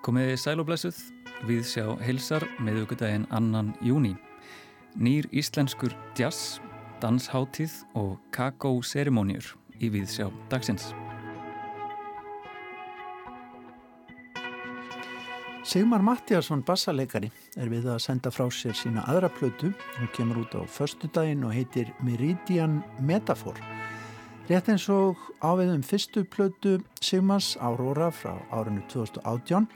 Komiði sæl og blessuð, við sjá heilsar meðugudaginn annan júni. Nýr íslenskur jazz, dansháttíð og kakóserimóniur í við sjá dagsins. Sigmar Mattiasson, bassaleikari, er við að senda frá sér sína aðra plötu. Hún kemur út á förstu daginn og heitir Meridian Metafor. Rétt eins og áviðum fyrstu plötu Sigmars Aurora frá árinu 2018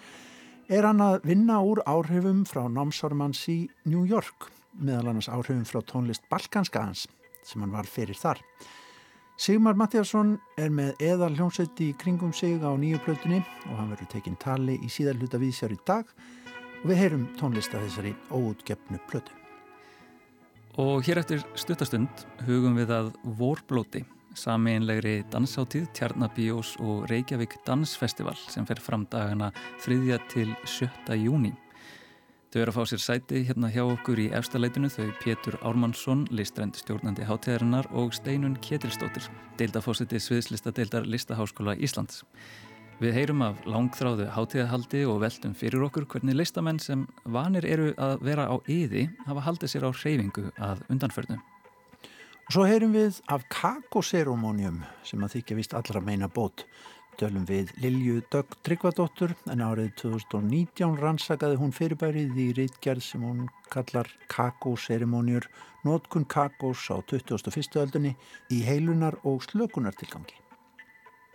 er hann að vinna úr áhrifum frá námsármanns í New York, meðal annars áhrifum frá tónlist Balkanskahans sem hann var fyrir þar. Sigmar Mattiasson er með eðal hljómsveiti í kringum sig á nýju plötunni og hann verður tekinn tali í síðar hluta við sér í dag og við heyrum tónlista þessari óutgefnu plötu. Og hér eftir stuttastund hugum við að vorblóti Sameinlegri dansháttíð Tjarnabíós og Reykjavík Dansfestival sem fer fram dagana 3. til 7. júni. Þau eru að fá sér sæti hérna hjá okkur í efstaleitinu þau Pétur Ármannsson, listrænt stjórnandi hátíðarinnar og Steinun Ketilstóttir, deildafósiti sviðslista deildar Listaháskóla Íslands. Við heyrum af langþráðu hátíðahaldi og veltum fyrir okkur hvernig listamenn sem vanir eru að vera á yði hafa haldið sér á hreyfingu að undanförnum. Og svo heyrum við af kakoserumónium sem að þykja vist allra meina bót. Dölum við Lilju Dögg Tryggvadóttur en árið 2019 rannsakaði hún fyrirbærið í reitgerð sem hún kallar kakoserumóniur, nótkun kakos á 21. öldunni í heilunar og slökunartilgangi.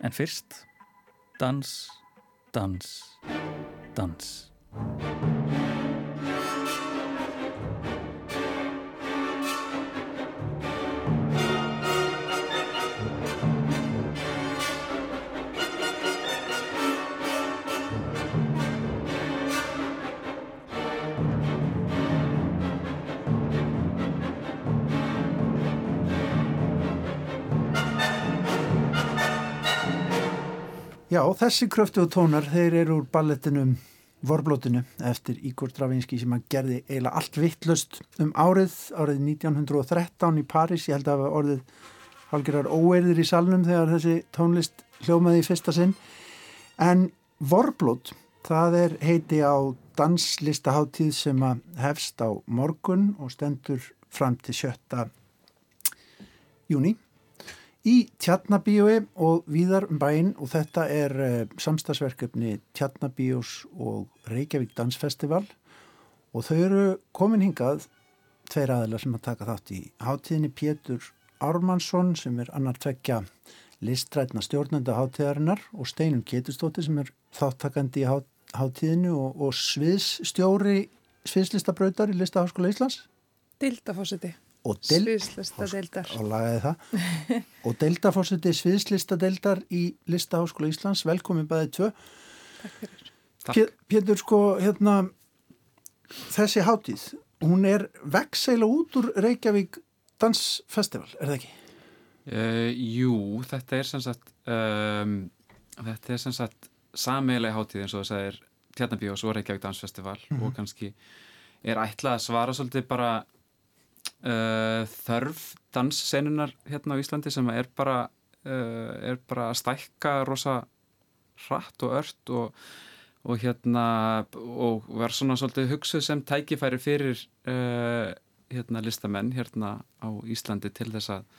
En fyrst, dans, dans, dans. Þessi kröftu og tónar, þeir eru úr ballettinum Vorblótinu eftir Ígor Dravinski sem að gerði eiginlega allt vittlust um árið, árið 1913 í París. Ég held að var orðið halgerar óerðir í salnum þegar þessi tónlist hljómaði í fyrsta sinn. En Vorblót, það er heiti á danslistaháttíð sem að hefst á morgun og stendur fram til sjötta júni í Tjarnabíói og víðar um bæinn og þetta er uh, samstagsverkefni Tjarnabíós og Reykjavík Dansfestival. Og þau eru komin hingað tveir aðeila sem að taka þátt í hátíðinni Pétur Ármannsson sem er annar tvekja listrætna stjórnenda hátíðarinnar og Steinum Ketustóttir sem er þáttakandi í hátíðinu og, og sviðsstjóri sviðslistabrautar í Listaháskóla Íslands. Dildafósiti Sviðslista deildar. Og deildarfórseti sviðslista deildar í Listaháskóla Íslands. Velkomin bæðið tvö. Pétur sko hérna þessi hátíð hún er vekseila út úr Reykjavík Dansfestival, er það ekki? Uh, jú, þetta er sem sagt um, þetta er sem sagt sameilega hátíð eins og það segir Tjarnabíós og Reykjavík Dansfestival. Mm -hmm. og kannski er ætlað að svara svolítið bara uh, þörf danssenunar hérna á Íslandi sem er bara, uh, er bara að stækka rosa hratt og ört og, og hérna og var svona svolítið hugsuð sem tækifæri fyrir uh, hérna listamenn hérna á Íslandi til þess að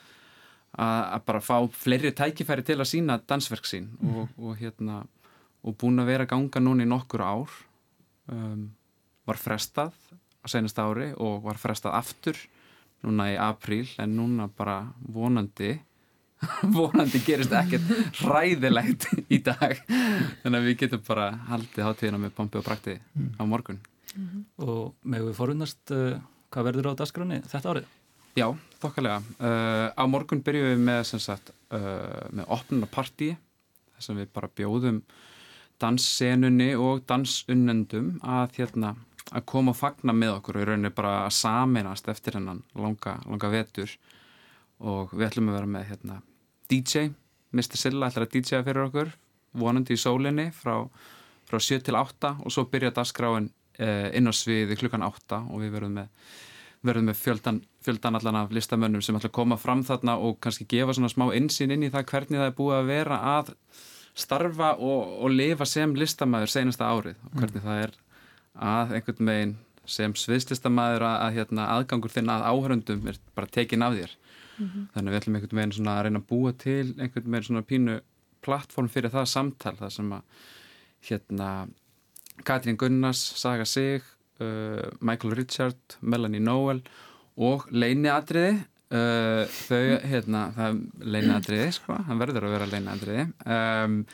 að bara fá fleiri tækifæri til að sína dansverk sín mm. og, og hérna og búin að vera ganga núna í nokkur ár um, var frestað á senast ári og var frestað aftur núna í apríl en núna bara vonandi vonandi gerist ekkert ræðilegt í dag þannig að við getum bara haldið hátíðina með pompi og prakti mm. á morgun mm -hmm. Og með við forunast uh, hvað verður á dasgráni þetta árið? Já, þokkalega uh, á morgun byrjum við með sagt, uh, með opnunarparti þess að við bara bjóðum danssenunni og dansunnendum að hérna að koma og fagna með okkur og í rauninni bara að saminast eftir hennan langa, langa vetur og við ætlum að vera með hérna, DJ, Mr. Silla ætlar að DJ-a fyrir okkur, vonandi í sólinni frá, frá 7 til 8 og svo byrja dagskráin eh, inn á sviði klukkan 8 og við verðum með verðum með fjöldan, fjöldan allan af listamönnum sem ætla að koma fram þarna og kannski gefa svona smá insýn inn í það hvernig það er búið að vera að starfa og, og lifa sem listamæður senasta árið og hvernig mm. það er að einhvern veginn sem sviðslistamæður að, að hérna, aðgangur þinn að áhörundum er bara tekin af þér mm -hmm. þannig við ætlum einhvern veginn að reyna að búa til einhvern veginn svona pínu plattform fyrir það samtal það sem að hérna Katrín Gunnars, Saga Sig uh, Michael Richard, Melanie Noel og Leini Adriði uh, þau, hérna það er Leini Adriði, sko, hann verður að vera Leini Adriði um,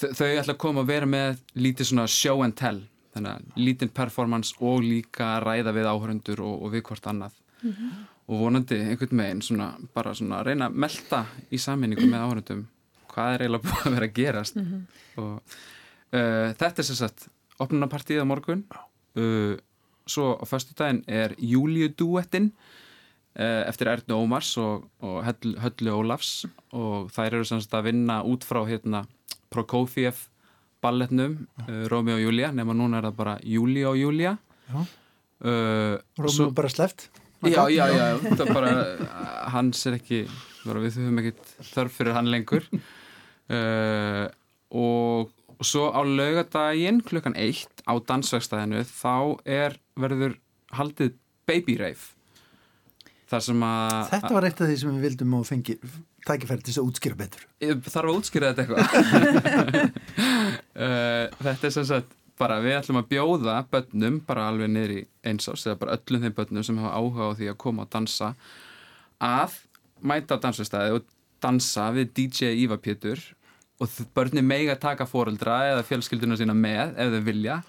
þau ætla að koma að vera með lítið svona show and tell þannig að lítinn performance og líka ræða við áhörundur og, og við hvort annað mm -hmm. og vonandi einhvern veginn svona, bara svona reyna að melda í saminningu með áhörundum hvað er eiginlega búið að vera að gerast mm -hmm. og uh, þetta er sérsagt opnunarpartíð á morgun uh, svo á förstu daginn er Júliuduettin uh, eftir Ernu Ómars og, og Höllu Ólafs og þær eru semst að vinna út frá hérna Prokofiev balletnum uh, Rómi og Júlia nema núna er það bara Júli og Júlia uh, Rómi og bara sleft Já, já, já, það er bara hans er ekki, við þurfum ekki þörf fyrir hann lengur. Uh, og, svo á laugadaginn klukkan eitt á dansvegstæðinu þá er verður haldið baby rave. Þetta var eitt af því sem við vildum og fengi tækifæri til þess að útskýra betur. Ég þarf að útskýra þetta eitthvað. Eh, þetta er sem sagt bara við ætlum að bjóða börnum bara alveg niður í einsás eða bara öllum þeim börnum sem hafa áhuga á því að koma að dansa að mæta á dansvistæði og dansa við DJ Íva Pétur og börnum mega taka fóreldra eða fjölskylduna sína með ef þau vilja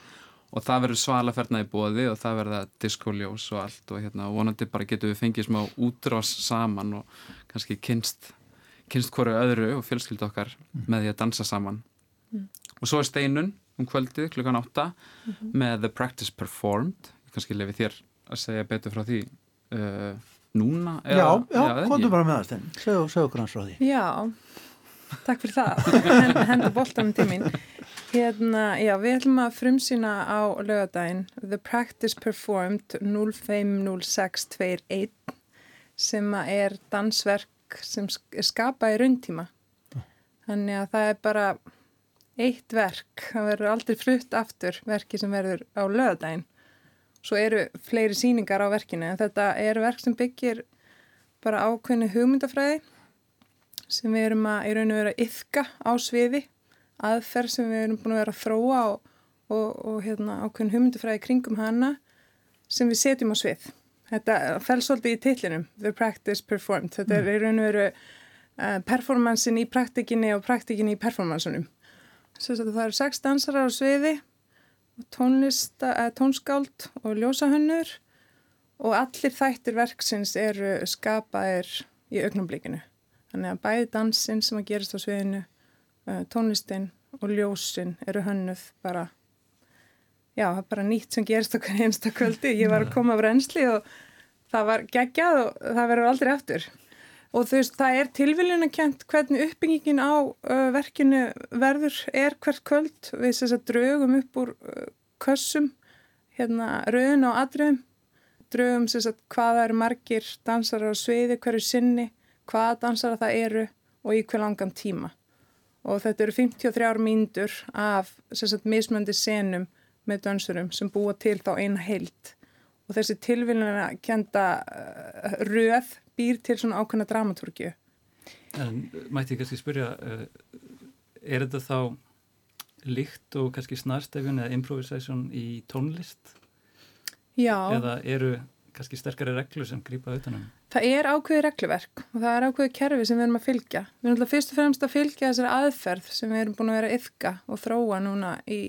og það verður svalaferna í bóði og það verða diskóljós og allt og hérna vonandi bara getum við fengið smá útrás saman og kannski kynst kynst hverju öðru og fjölskyldu okkar mm. með því að dansa saman. Mm. og svo er steinun um kvöldið klukkan 8 mm -hmm. með The Practice Performed. Ég kannski lefi þér að segja betur frá því uh, núna eða, Já, já, kontum bara með það stein segja okkur hans frá því. Já, takk fyrir það. Henda bóltanum tímin Hérna, já, við ætlum að frumsýna á lögadaginn The Practice Performed 050621 sem er dansverk sem er skapað í rauntíma. Þannig að það er bara eitt verk, það verður aldrei flutt aftur verki sem verður á lögadaginn. Svo eru fleiri síningar á verkinu en þetta er verk sem byggir bara ákveðinu hugmyndafræði sem við erum að í rauninu vera yfka á sviði, aðferð sem við erum búin að vera að þróa og, og, og hérna, ákveðinu hugmyndafræði kringum hana sem við setjum á svið. Þetta fell svolítið í tillinum, the practice performed. Þetta er mm. í raun og veru uh, performansin í praktikinni og praktikinni í performansunum. Það eru sex dansarar á sviði, tónlista, uh, tónskáld og ljósahönnur og allir þættir verksins eru skapaðir í augnablíkinu. Þannig að bæði dansinn sem að gerast á sviðinu, uh, tónlistin og ljósin eru hönnuð bara já, það er bara nýtt sem gerist okkur einsta kvöldi, ég var að koma af reynsli og það var geggjað og það verður aldrei aftur. Og þú veist, það er tilviljunarkent hvernig uppbyggingin á uh, verkinu verður er hvert kvöld. Við þess að draugum upp úr uh, kössum, hérna rauðin á adröðum, draugum þess að hvaða eru margir dansara á sviði, hverju sinni, hvaða dansara það eru og í hver langan tíma. Og þetta eru 53 mínútur af að mismöndi senum með dansurum sem búa til þá eina heilt og þessi tilviljuna kenda uh, röð býr til svona ákveðna dramatúrkju. En mætti ég kannski spyrja, uh, er þetta þá líkt og kannski snarstefjun eða improvisation í tónlist? Já. Eða eru kannski sterkari reglur sem grýpa auðvitaðnum? Það er ákveði regluverk og það er ákveði kerfi sem við erum að fylgja. Við erum alltaf fyrst og fremst að fylgja þessari aðferð sem við erum búin að vera yfka og þróa núna í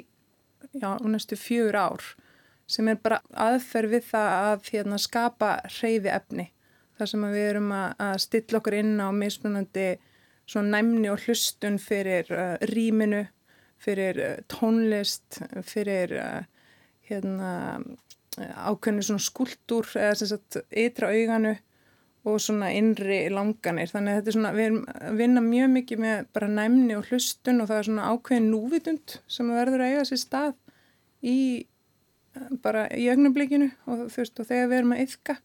já, næstu fjör ár sem er bara aðferð við það að hérna, skapa hreyfi efni. Þar sem við erum að, að stilla okkur inn á mismunandi næmni og hlustun fyrir uh, rýminu, fyrir uh, tónlist, fyrir uh, hérna, ákveðinu skúldur eða ytra auganu og svona innri langanir. Þannig að þetta er svona, við erum að vinna mjög mikið með bara næmni og hlustun og það er svona ákveðin núvitund sem verður að eiga sér stað í bara í augnablikinu og þú veist og þegar við erum að yfka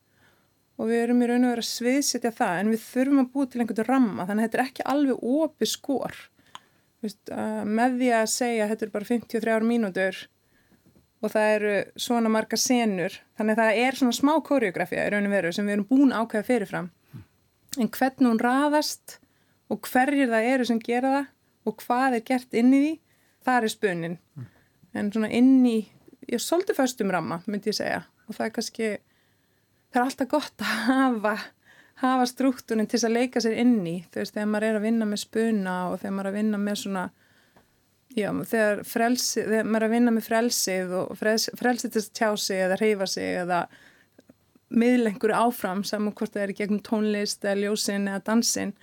og við erum í raun og verið að sviðsetja það en við þurfum að búa til einhvern ramma þannig að þetta er ekki alveg opið skor. Veist, með því að segja þetta er bara 53 mínútur og það eru svona marga senur þannig að það er svona smá koreografía í raun og veru sem við erum búin ákveða fyrirfram. En hvernig hún raðast og hverjir það eru sem gera það og hvað er gert inn í því það er spunnin en svona inn í, ég er svolítið föstum ramma myndi ég segja. Og það er kannski það er alltaf gott að hafa hafa struktúrin til að leika sér inn í. Þú veist, þegar maður er að vinna með spuna og þegar maður er að vinna með svona já, þegar frelsi þegar maður er að vinna með frelsið og frels, frelsið til að tjá sig eða reyfa sig eða miðlengur áfram saman hvort það er gegnum tónlist eða ljósin eða dansin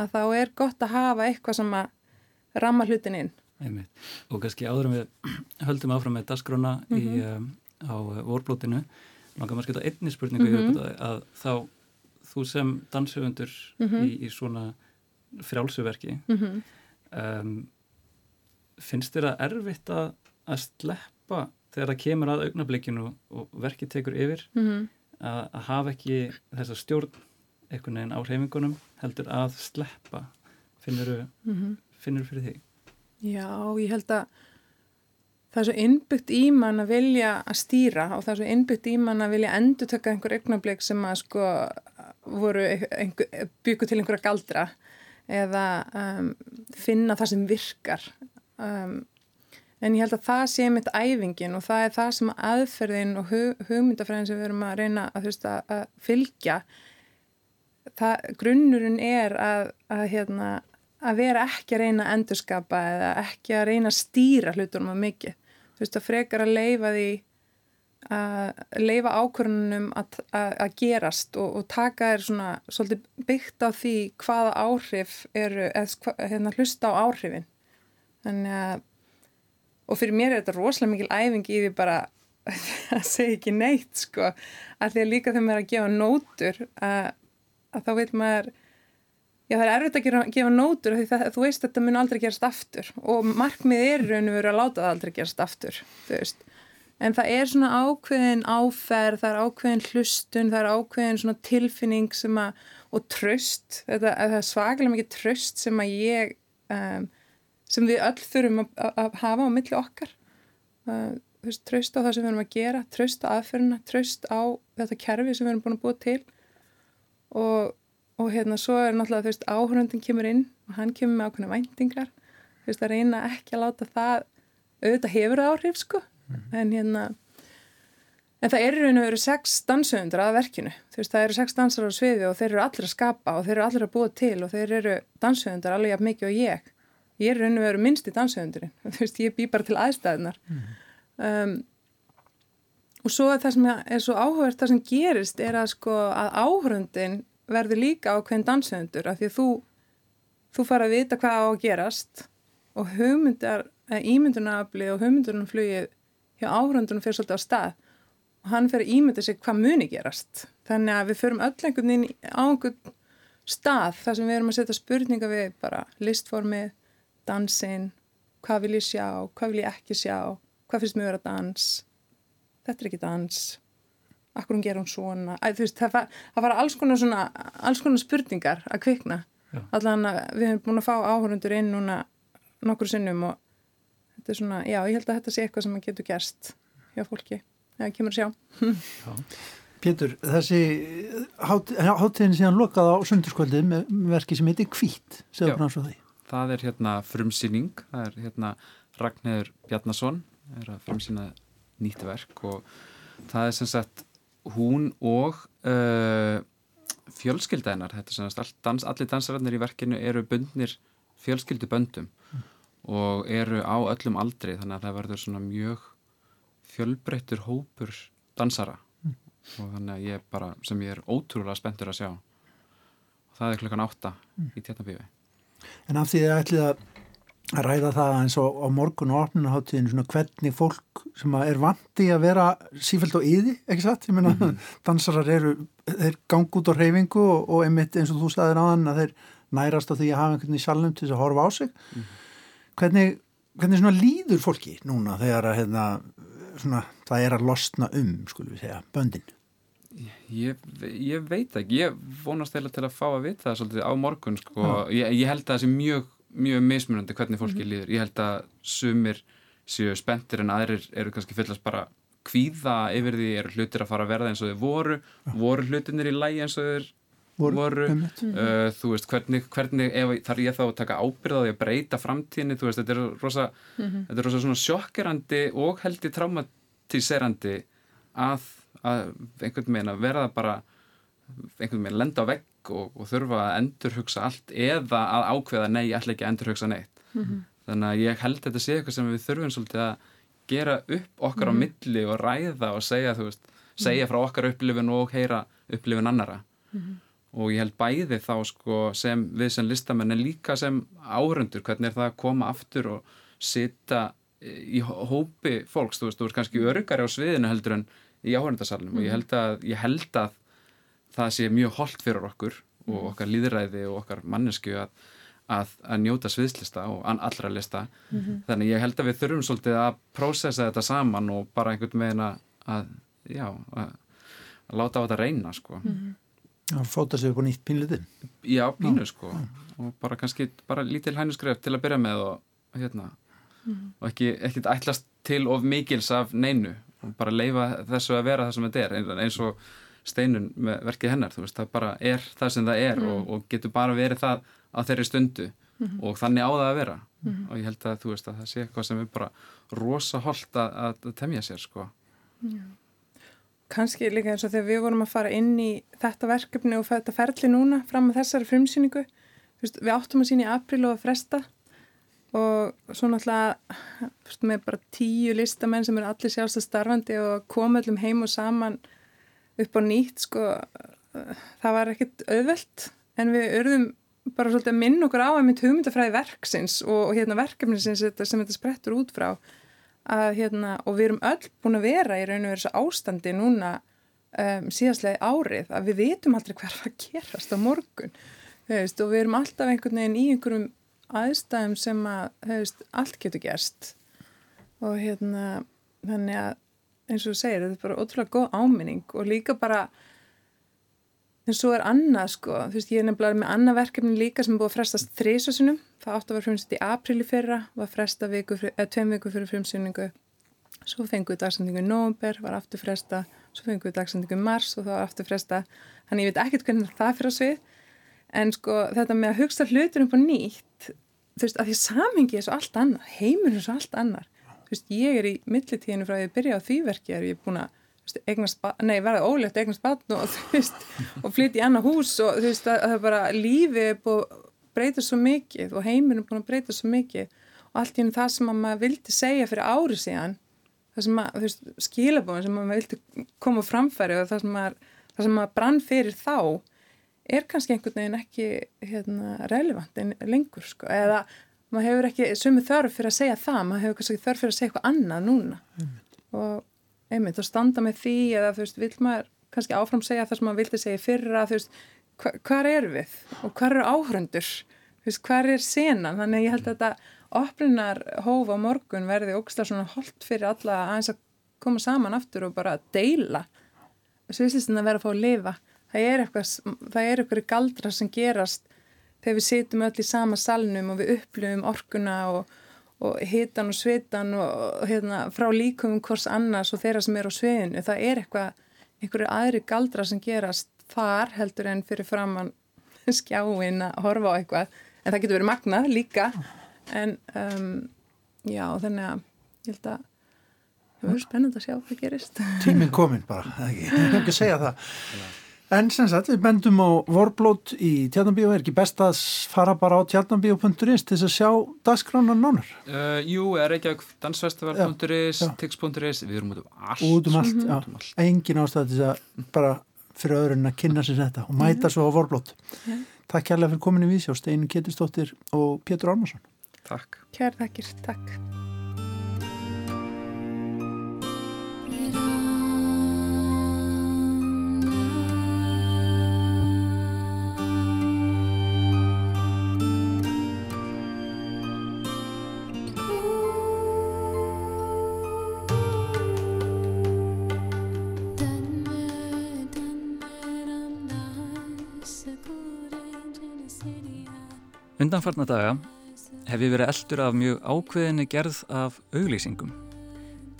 að þá er gott að hafa eitthvað sem að ramma hlutin inn Einmitt. og kannski áðurum við höldum áfram með dasgrána mm -hmm. um, á vorblótinu langar maður að skilta einni spurningu mm -hmm. að, að þá þú sem danshöfundur mm -hmm. í, í svona frjálsuverki mhm. um, finnst þér að erfitt að, að sleppa þegar það kemur að augnablikinu og verkið tekur yfir mhm að, að hafa ekki þessa stjórn einhvern veginn á reyfingunum heldur að sleppa finnur mm -hmm. fyrir því? Já, ég held að það er svo innbyggt í mann að vilja að stýra og það er svo innbyggt í mann að vilja endur taka einhver eignablik sem að sko voru byggu til einhverja galdra eða um, finna það sem virkar um, En ég held að það sé mitt æfingin og það er það sem aðferðin og hugmyndafræðin sem við erum að reyna að, veist, að fylgja. Það, grunnurinn er að, að, hérna, að vera ekki að reyna að endurskapa eða ekki að reyna að stýra hlutunum að mikið. Þú veist að frekar að leifa því að leifa ákvörnunum að gerast og, og taka þér svona svolítið byggt á því hvaða áhrif eru, eða hérna, hlusta á áhrifin. Þannig að og fyrir mér er þetta rosalega mikil æfing í því bara að segja ekki neitt sko að því að líka þegar maður er að gefa nótur að, að þá veit maður já það er erfitt að gefa, gefa nótur því það, þú veist þetta mun aldrei gerast aftur. Og markmið er raun og veru að láta það aldrei gerast aftur en það er svona ákveðin áferð það er ákveðin hlustun, það er ákveðin svona tilfinning sem að og tröst, þetta, er svakalega mikið tröst sem að ég um, sem við öll þurfum að, að hafa á milli okkar. Uh, veist, tröst á það sem við erum að gera tröst á aðferðina, tröst á þetta kerfi sem við erum búin að búa til. Og, og hérna svo er náttúrulega þú veist áhöröndin kemur inn og hann kemur með ákveðna væntingar þú veist að reyna ekki að láta það auðvitað hefur áhrif sko mm. en hérna En það eru raun og veru sex dansöfundur að verkinu. Þú veist, það eru sex dansar á sviði og þeir eru allir að skapa og þeir eru allir að búa til og þeir eru dansöfundur alveg jafn mikið og ég ég er raun og veru minnst í dansöfundurinn þú veist, ég bý bara til aðstæðunar mm. um, og svo það sem er svo áhugavert það sem gerist er að sko að áhörundin verður líka á hvern dansöfundur af því að þú þú fara að vita hvað á að gerast og hugmyndar, ímyndunafli og hugmyndunaflugið hjá áhörundunum fyrir svolítið á stað. Og hann fyrir að ímynda sig hvað muni gerast. Þannig að við förum öll einhvern veginn á einhvern stað þar sem við erum að setja spurninga við bara listformið dansinn, hvað vil ég sjá, hvað vil ég ekki sjá, hvað finnst mér að dans, þetta er ekki dans, akkur hún gera hún svona, Æ, veist, það, var, það var alls konar, svona, alls konar spurningar að kvikna, allan að við hefum búin að fá áhörundur inn núna nokkur sinnum og þetta er svona, já ég held að þetta sé eitthvað sem getur gerst hjá fólki, það kemur að sjá. Pétur, þessi hátíðin síðan lokað á sundurskvöldið með verki sem heitir Kvít, það er hérna frumsýning, það er hérna Ragnhjör Bjarnason er að frumsýna nýtt verk og það er sem sagt hún og uh, fjölskyldaðinar, dans, allir dansararnir í verkinu eru bundnir fjölskylduböndum mm. og eru á öllum aldri þannig að það verður svona mjög fjölbreyttur hópur dansara mm. og þannig að ég bara, sem ég er ótrúlega spenntur að sjá og það er klukkan átta mm. í tjarnabífi En af því að ég ætli að ræða það eins og á morgun og opnunaháttíðin svona hvernig fólk sem er vandi að vera sífælt á yði, ekki satt? Ég menna, mm -hmm. dansarar eru, þeir gang út á reyfingu og, og einmitt eins og þú staðir hann að þeir nærast á því að hafa einhvern í salnum til þess að horfa á sig. Mm -hmm. Hvernig, hvernig svona líður fólki núna þegar að hérna svona það er að losna um, skulum við segja, böndin? Ég, ég veit ekki, ég vonast eða til að fá að vita það svolítið á morgun sko. ég, ég held að það sé mjög, mjög mismunandi hvernig fólki mm -hmm. líður, ég held að sumir séu spenntir en aðrir eru kannski fyllast bara kvíða yfir því eru hlutir að fara að verða eins og þau voru, ja. voru hlutinir í lægi eins og þau voru, voru. Uh, þú veist, hvernig, hvernig ef, þarf ég þá að taka ábyrðaði að breyta framtíðinni, þú veist, þetta er rosa, mm -hmm. þetta er rosa svona sjokkerandi og heldur traumatiserandi að að einhvern veginn að verða bara einhvern veginn að lenda á vegg og, og þurfa að endurhugsa allt eða að ákveða nei, ég ætla ekki að endurhugsa neitt mm -hmm. þannig að ég held þetta sé eitthvað sem við þurfum svolítið að gera upp okkar mm -hmm. á mhm. milli og ræða og segja veist, segja frá okkar upplifin og heyra upplifin annara mm -hmm. og ég held bæði þá sko sem við sem listamenn en líka sem árundur, hvernig er það að koma aftur og sita í hópi fólks, þú veist, þú veist kannski örugari á sviðinu heldur en í áhörndasalunum og ég mhm. held, að, ég held að það sé mjög holdt fyrir okkur og mhm. okkar líðræði og okkar mannesku að, að, að njóta sviðslista og allra lista mm -hmm. þannig ég held að við þurfum svolítið að prósessa þetta saman og bara einhvern veginn að já, að láta á þetta reyna sko mm -hmm. Já, fóta sig upp á nýtt pínlitin Já, pínu sko já. og bara kannski bara lítil hænusgref til að byrja með og hérna -hmm. og ekki, ekki ætlast til of mikils af neinu og bara leifa þessu að vera það sem þetta er eins og steinun með verkið hennar veist, það bara er það sem það er mm. og, og getur bara verið það á þeirri stundu mm -hmm. og þannig á það að vera mm -hmm. og ég held að þú veist að það sé eitthvað sem er bara rosa holdt að, að temja sér sko Já. Kanski líka eins og þegar við vorum að fara inn í þetta verkefni og þetta ferli núna fram á þessari frumsýningu við áttum að sína í april og að fresta og svo náttúrulega með bara tíu listamenn sem eru allir sjálfstað starfandi og koma allum heim og saman upp á nýtt sko það var ekkit auðvelt en við örðum bara svolítið að minna okkur á að mynd hugmyndafræði verksins og, og hérna verkefnisins sem þetta sprettur út frá. Að hérna og við erum öll búin að vera í raun og veru þessu ástandi núna um, síðastlega árið að við veitum aldrei hver að gerast á morgun veist, og við erum alltaf einhvern veginn í einhverjum aðstæðum sem að hefist, allt getur gerst. Og hérna þannig að eins og þú segir þetta er bara ótrúlega góð áminning og líka bara en svo er annað sko þú veist ég er nefnilega með annað verkefni líka sem er búið að frestast þrísasunum það átt að vera frumsett í aprili fyrra var fresta viku, eða tveim viku fyrir frumsýningu. Svo fengið við dagsendingu í nógumber, var aftur fresta svo fengið við dagsendingu í mars og þá aftur fresta þannig ég veit ekkert hvernig það fyrir að svið. En sko þetta með að hugsta hlutur um på nýtt þú veist að því samingi er svo allt annar heimur er svo allt annar veist ég er í millitíðinu frá að byrja á því verki er ég búin að nei verða ólegt eignast batn og og flytt í annað hús og þú veist að það bara lífið er búin að breyta svo mikið og heimur er búin að breyta svo mikið og allt í enn það sem maður vildi segja fyrir ári síðan það sem maður, þú veist, skilabóðin sem maður vildi koma framfæri og það sem maður, það sem maður brann fyrir þá er kannski einhvern veginn ekki hérna, relevant en lengur sko. eða maður hefur ekki sumi þörf fyrir að segja það, maður hefur kannski þörf fyrir að segja eitthvað annað núna. Mm. og einmitt að standa með því eða þú veist, vil maður kannski áfram segja það sem maður vildi segja fyrra þú veist, hva, hvar er við og hvar eru áhröndur, þú veist, hvar er senan, þannig að ég held að þetta opninar hófa morgun verði að svona holdt fyrir alla aðeins að koma saman aftur og bara deila. Sviðslistin að vera að fá að lifa. Það er eitthvað, það er eitthvað galdra sem gerast þegar við sitjum öll í sama salnum og við upplöfum orkuna og, og hitan og svitan og hérna, frá líkumum hvors annars og þeirra sem er á sviðinu, það er eitthvað einhverju aðri galdra sem gerast þar heldur en fyrir framann skjáin að horfa á eitthvað. En það getur verið magnað líka. En um, já þannig að ég held að það verður spennand að sjá hvað gerist. Tíminn kominn bara, ekki, ekki segja það En sem sagt, við bendum á vorblót í Tjarnabíu, er ekki best að fara bara á tjarnabíu.is til þess að sjá dagskránan nánar? Uh, jú, er ekki að dansfestival.is, tix.is, við erum út um allt. Út um allt, -hmm. já. Um allt. Engin ástæði til þess að bara fyrir öðrun að kynna sér þetta og mæta -hmm. svo á vorblót. Yeah. Takk kærlega fyrir komin í vísjá, Steinu Ketistóttir og Pétur Ármarsson. Takk. Kær takkir, takk. Undanfarna daga hef ég verið eldur af mjög ákveðinni gerð af auglýsingum.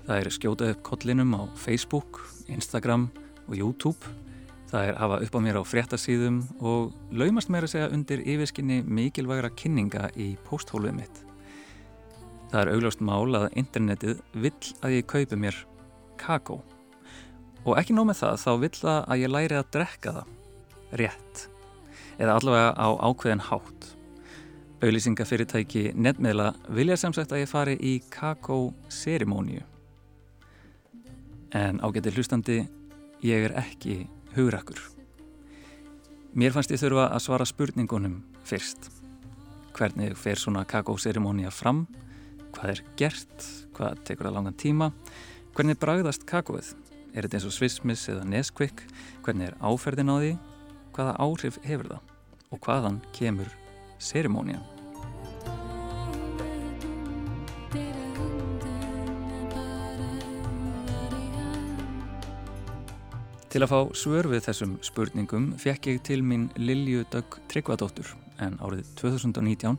Það er skjótað upp kollinum á Facebook, Instagram og YouTube. Það er hafa upp á mér á fréttasíðum og laumast mér að segja undir yfirskinni mikilvægra kynninga í posthóluðum mitt. Það er augljóst mál að internetið vill að ég kaupi mér kakó. Og ekki nóg með það, þá vill það að ég læri að drekka það. Rétt. Eða allavega á ákveðin hátt. Auðlýsingafyrirtæki netmiðla vilja sem sagt að ég fari í kakó-serimóniu. En ágætti hlustandi, ég er ekki hugrakkur. Mér fannst ég þurfa að svara spurningunum fyrst. Hvernig fer svona kakó-serimónia fram? Hvað er gert? Hvað tekur það langan tíma? Hvernig bragðast kakóið? Er þetta eins og Swissmiss eða Nesquik? Hvernig er áferðin á því? Hvaða áhrif hefur það? Og hvaðan kemur serimónian? Til að fá svör við þessum spurningum fekk ég til mín Lilju Dögg Tryggvadóttur en árið 2019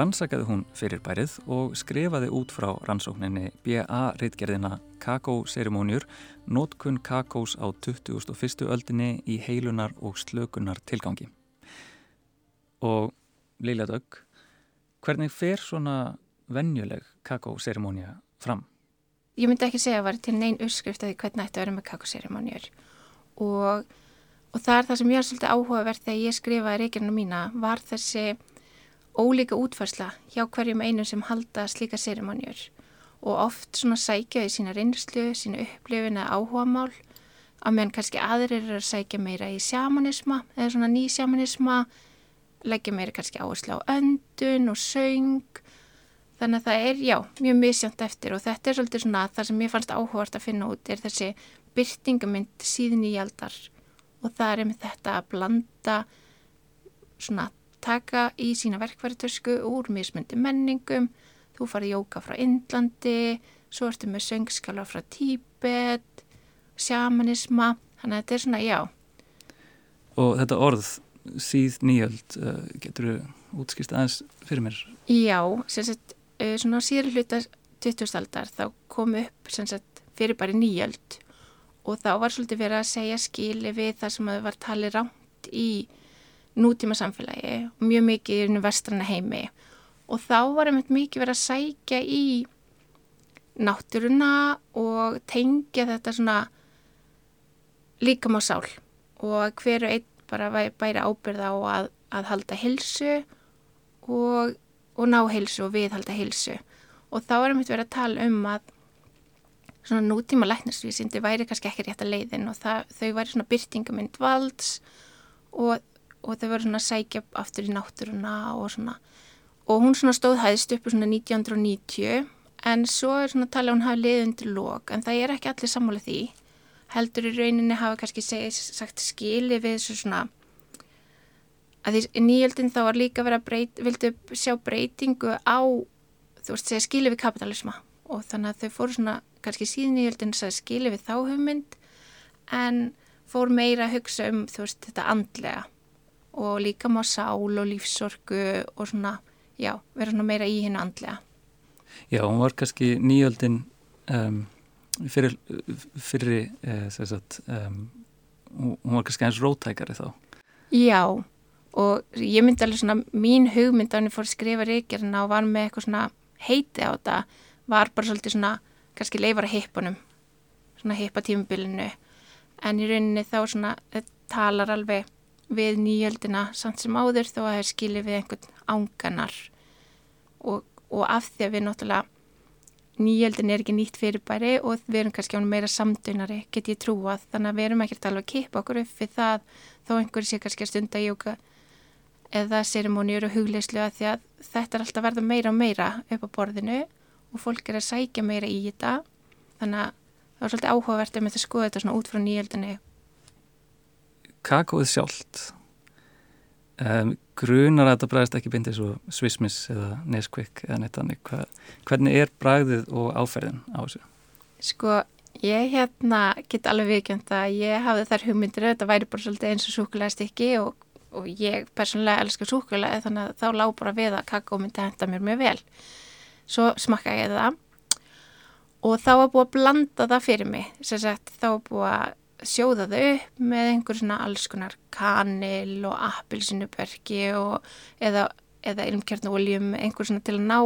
rannsakaði hún fyrir bærið og skrifaði út frá rannsókninni BA-reitgerðina Kakó-serimóniur Nótkun kakós á 21. öldinni í heilunar og slökunar tilgangi. Og Lilja Dögg, hvernig fer svona vennjuleg kakó-serimónia fram? Ég myndi ekki segja að það var til neyn uppskrift að því hvernig ætti að vera með kakó-serimóniur og, og það er það sem ég er svolítið áhugavert þegar ég skrifaði reykjana mína var þessi ólíka útfarsla hjá hverjum einu sem halda slíka sérimóniur og oft svona sækja í sína reynslu, sína upplifin eða áhuga mál að meðan kannski aðrir eru að sækja meira í sjamanisma eða svona ný sjamanisma leggja meira kannski áherslu á öndun og söng. Þannig að það er, já, mjög misjönd eftir og þetta er svolítið svona það sem ég fannst áhugavert að finna út er þessi byrtingamind síðan í aldar og það er með þetta að blanda svona taka í sína verkværitösku úr mismundi menningum þú farið jóka frá Indlandi svo ertu með söngskala frá Tíbet sjamanisma þannig að þetta er svona, já Og þetta orð síð nýjöld uh, getur þú útskýrst aðeins fyrir mér? Já, sem sagt, uh, svona síður hluta 20. aldar þá kom upp sem sagt fyrir bara nýjöld og þá var svolítið verið að segja skili við það sem var talið rámt í nútíma samfélagi og mjög mikið í unnu vestrana heimi. Og þá var einmitt mikið verið að sækja í náttúruna og tengja þetta svona líkam á sál og hverju einn bara bæri ábyrða á að, að halda hilsu og, og ná hilsu og viðhalda hilsu og þá er einmitt verið að tala um að svona nútíma læknarsvísindi væri kannski ekki rétt að leiðin og það, þau væri svona byrtingamind valds og, og þau væri svona sækja aftur í náttúruna og svona. Og hún svona stóðhæðist uppi svona 1990 en svo er svona talað hún hafi leiðið undir lók en það er ekki allir sammála því. Heldur í rauninni hafa kannski seg, sagt skili við þessu svona að því nýjöldin þá var líka verið að breyt, vildu sjá breytingu á þú veist segja skili við kapitalisma og þannig að þau fóru svona kannski síðan í höldin að skilja við þá hugmynd en fór meira að hugsa um þú veist þetta andlega og líka má sál og lífsorgu og svona, já, vera svona meira í hennu andlega. Já, hún var kannski nýjöldin um, fyrir, fyrir eh, sagt, um, hún var kannski eins rótækari þá. Já, og ég myndi alveg svona, mín hugmynd að henni fór að skrifa reykjarna og var með eitthvað svona heiti á þetta, var bara svolítið svona kannski leifar að hippunum svona hippa tímubilinu en í rauninni þá svona talar alveg við nýjöldina samt sem áður þó að það er skilið við einhvern ánganar. Og, og af því að við náttúrulega nýjöldin er ekki nýtt fyrirbæri og við erum kannski ánum meira samdunari get ég trúað. Þannig að við erum ekkert alveg að kippa okkur upp við það þó einhverju sé kannski að stunda jóka eða sérimóniur og hugleislu að því að þetta er alltaf verða meira og meira upp á borðinu og fólk er að sækja meira í þetta. Þannig að það var svolítið áhugavert að með það skoða þetta svona út frá nýjöldinni. Kakóið sjálft. Um, grunar að þetta bræðist ekki bindið svo Swissmiss eða Nesquik eða neitt annir Hva, hvernig er bræðið og áferðin á þessu? Sko, ég hérna get alveg vikjönd að ég hafði þær hugmyndir þetta væri bara svolítið eins og súkulega stykki og, og ég persónulega elskar súkulega þannig að þá lág bara við að kakó myndi henda mér mjög vel svo smakka ég það. Og þá var búið að blanda það fyrir mig. Sagt, þá var búið að sjóða þau upp með einhver svona alls konar kanil og appilsinuberki og eða, eða ilmkjarnoljum einhver svona til að ná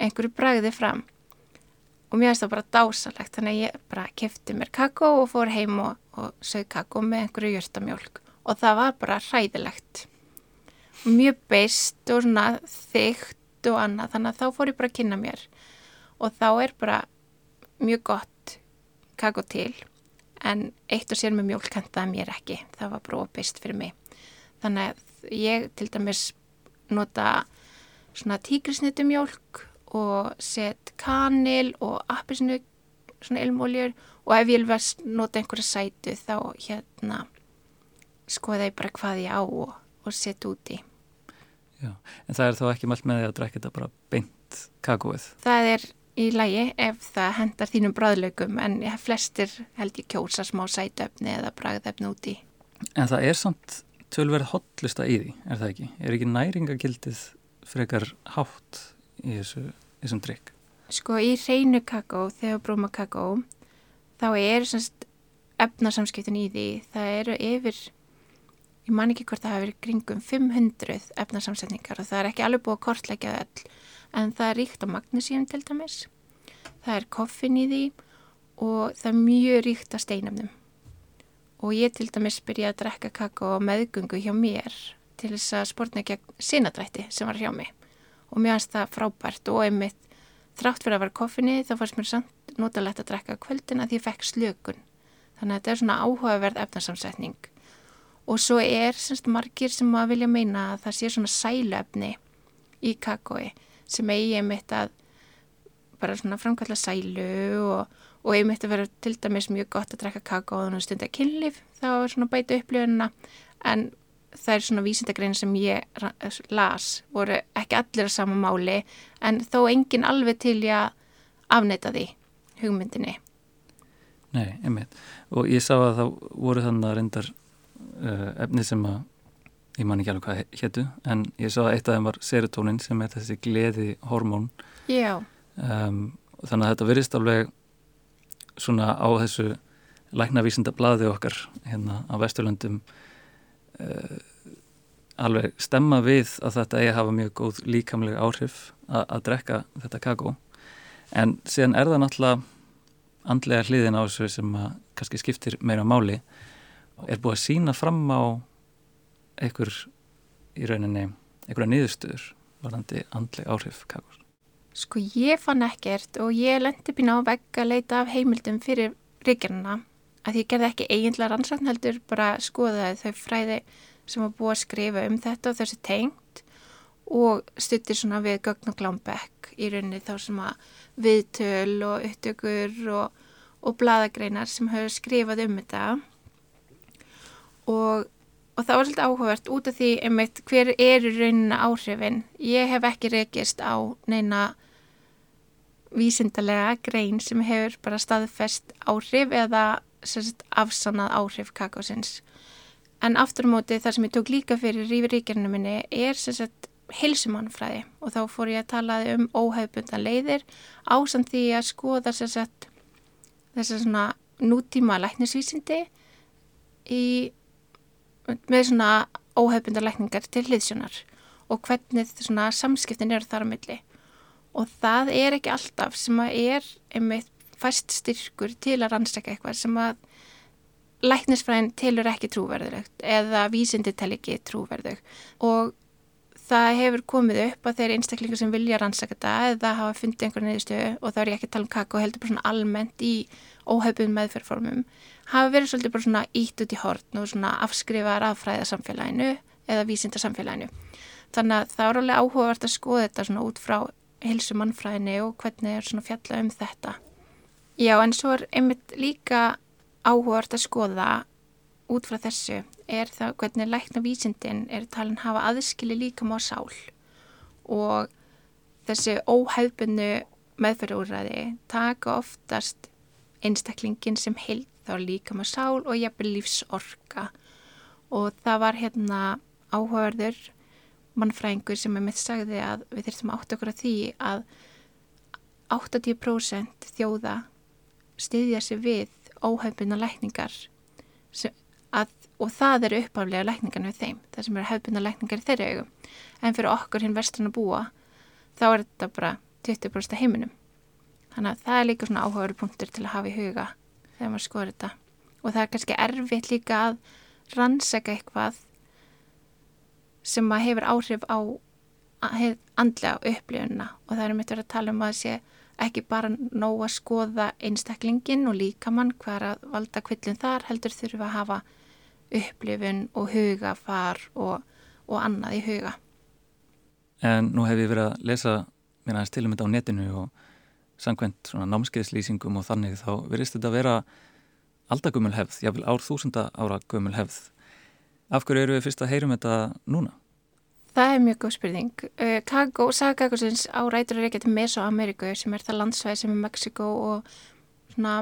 einhverju bræði fram. Og mér finnst það bara dásalegt þannig að ég bara kefti mér kakó og fór heim og, og sög kakó með einhverju jörtamjólk og það var bara hræðilegt. Mjög beist og svona þygt og annað þannig að þá fór ég bara að kynna mér. Og þá er bara mjög gott kakó til en eitt og sér með mjólk kantaði mér ekki. Það var bara beist fyrir mig. Þannig að ég til dæmis nota svona tígrisnitu mjólk og set kanil og appisinu svona ilmóljur og ef ég vil nota einhverja sætu þá hérna skoða ég bara hvað ég á og, og set úti Já, en það er þá ekki mælt með því að drekka þetta bara beint kakóið? Það er í lægi ef það hendar þínum bræðlögum en flestir held ég kjósa smá sætöfni eða bræðöfni úti En það er samt tölverð hotlista í því, er það ekki? Er ekki næringagildið frekar hátt í þessu, þessum drikk? Sko í reynu kakó, þegar brúma kakó, þá er semst efnarsamskiptin í því, það eru yfir, ég man ekki hvort það hafi verið kringum 500 efnarsamsetningar og það er ekki alveg búið að kortleggja öll, en það er ríkt á magnísíum til dæmis, það er koffin í því og það er mjög ríkt á steinamnum. Og ég til dæmis byrjaði að drekka kakó meðgöngu hjá mér til þess að spórna gegn sinadrætti sem var hjá mig og mér finnst það frábært og einmitt þrátt fyrir að vera koffinni þá fannst mér samt notalegt að drekka kvöldin að ég fekk slökun. Þannig að þetta er svona áhugaverð efnarsamsetning og svo er semst margir sem að vilja meina að það sé svona sælöfni í kakói sem eigi einmitt að bara svona framkalla sælu og, og einmitt að vera til dæmis mjög gott að drekka kakó og stunda kynlif þá er svona bæta upplifuna. En það er svona vísindagrein sem ég las voru ekki allir að sama máli en þó engin alveg til ég að afneita því hugmyndinni. Nei, einmitt. Og ég sá að það voru þannig að reyndar uh, efni sem að ég man ekki alveg hvað héttu en ég sá að eitt af þeim var serotonin sem er þessi gleði hormón um, þannig að þetta verist alveg svona á þessu læknavísinda blaði okkar hérna á Vesturlandum uh, alveg stemma við að þetta eigi að hafa mjög góð líkamlega áhrif að, að drekka þetta kakó. En síðan er það náttúrulega andlega hliðin á þessu sem að kannski skiptir meira máli er búið að sína fram á einhver í rauninni einhverja niðurstöður varðandi andlega áhrif kakós? Sko ég fann ekkert og ég lendi býna á vegg að leita af heimildum fyrir ríkjarnana að ég gerði ekki eiginlega rannsakn heldur bara skoðaði þau fræði sem var búið að skrifa um þetta og þessi tengt og stuttir svona við gögn og glámbekk í rauninni þá sem að viðtöl og upptökur og, og bladagreinar sem höfðu skrifað um þetta og, og það var svolítið áhugavert út af því einmitt hver er í rauninni áhrifin ég hef ekki rekist á neina vísindarlega grein sem hefur bara staðfest áhrif eða sagt, afsannað áhrif kakósins. En aftur á móti þar sem ég tók líka fyrir rífiríkjarnu minni er sagt, hilsumannfræði og þá fór ég að tala um óhefbundan leiðir ásamt því að skoða sagt, þess að svona nútíma læknisvísindi í, með svona óhefbundan lækningar til hliðsjónar og hvernig svona samskiptin eru þar á milli. Og það er ekki alltaf sem að er einmitt fæst styrkur til að rannsaka eitthvað sem að læknisfræðin tilur ekki trúverðulegt eða vísindi tel ekki trúverðug. Og það hefur komið upp að þeir einstaklingar sem vilja rannsaka þetta eða hafa fundið einhverja neyðistöðu og þá er ég ekki að tala um kakko heldur bara svona almennt í óhefðum meðferðformum hafa verið svolítið bara svona ítt út í hortn og svona afskrifar af fræðarsamfélaginu eða vísindarsamfélaginu þannig að það er alveg áhugavert að skoða þetta svona út frá hilsu mannfræðinu og hvernig er svona fjalla um þetta. Já, en svo er einmitt líka áhugart að skoða út frá þessu er það hvernig lækna vísindin er talin hafa aðskili líka má sál. Og þessi óhæfbunnu meðferðúræði taka oftast einstaklingin sem heilt þá líka má sál og jafnvel lífsorka. Og það var hérna áhugaverður mannfræðingur sem er mitt sagði að við þurfum átt okkur að því að 80% þjóða styðja sig við óhefbunna lækningar að, og það eru uppaflega lækningar við þeim, það sem eru hefbunna lækningar í þeirra augum, en fyrir okkur hinn vesturinn að búa, þá er þetta bara 20% heiminum. Þannig að það er líka svona áhugaveru punktur til að hafa í huga þegar maður skoður þetta og það er kannski erfitt líka að rannsaka eitthvað sem að hefur áhrif á andlega upplifunna og það er mitt verið að tala um að sé ekki bara nóg að skoða einstaklingin og líkamann hver að valda kvillin þar heldur þurfa að hafa upplifun og hugafar og, og annað í huga. En nú hef ég verið að lesa mér aðeins til um þetta á netinu og svona námskeiðslýsingum og þannig þá verist þetta að vera aldagumul hefð, jáfnvel ár þúsunda ára gumul hefð. Af hverju eru við fyrst að heyrum þetta núna? Það er mjög góð spurning. Uh, Kago, saga Kagosins á rætur er ekki til Mesoameriku sem er það landsvæði sem er Mexiko og svona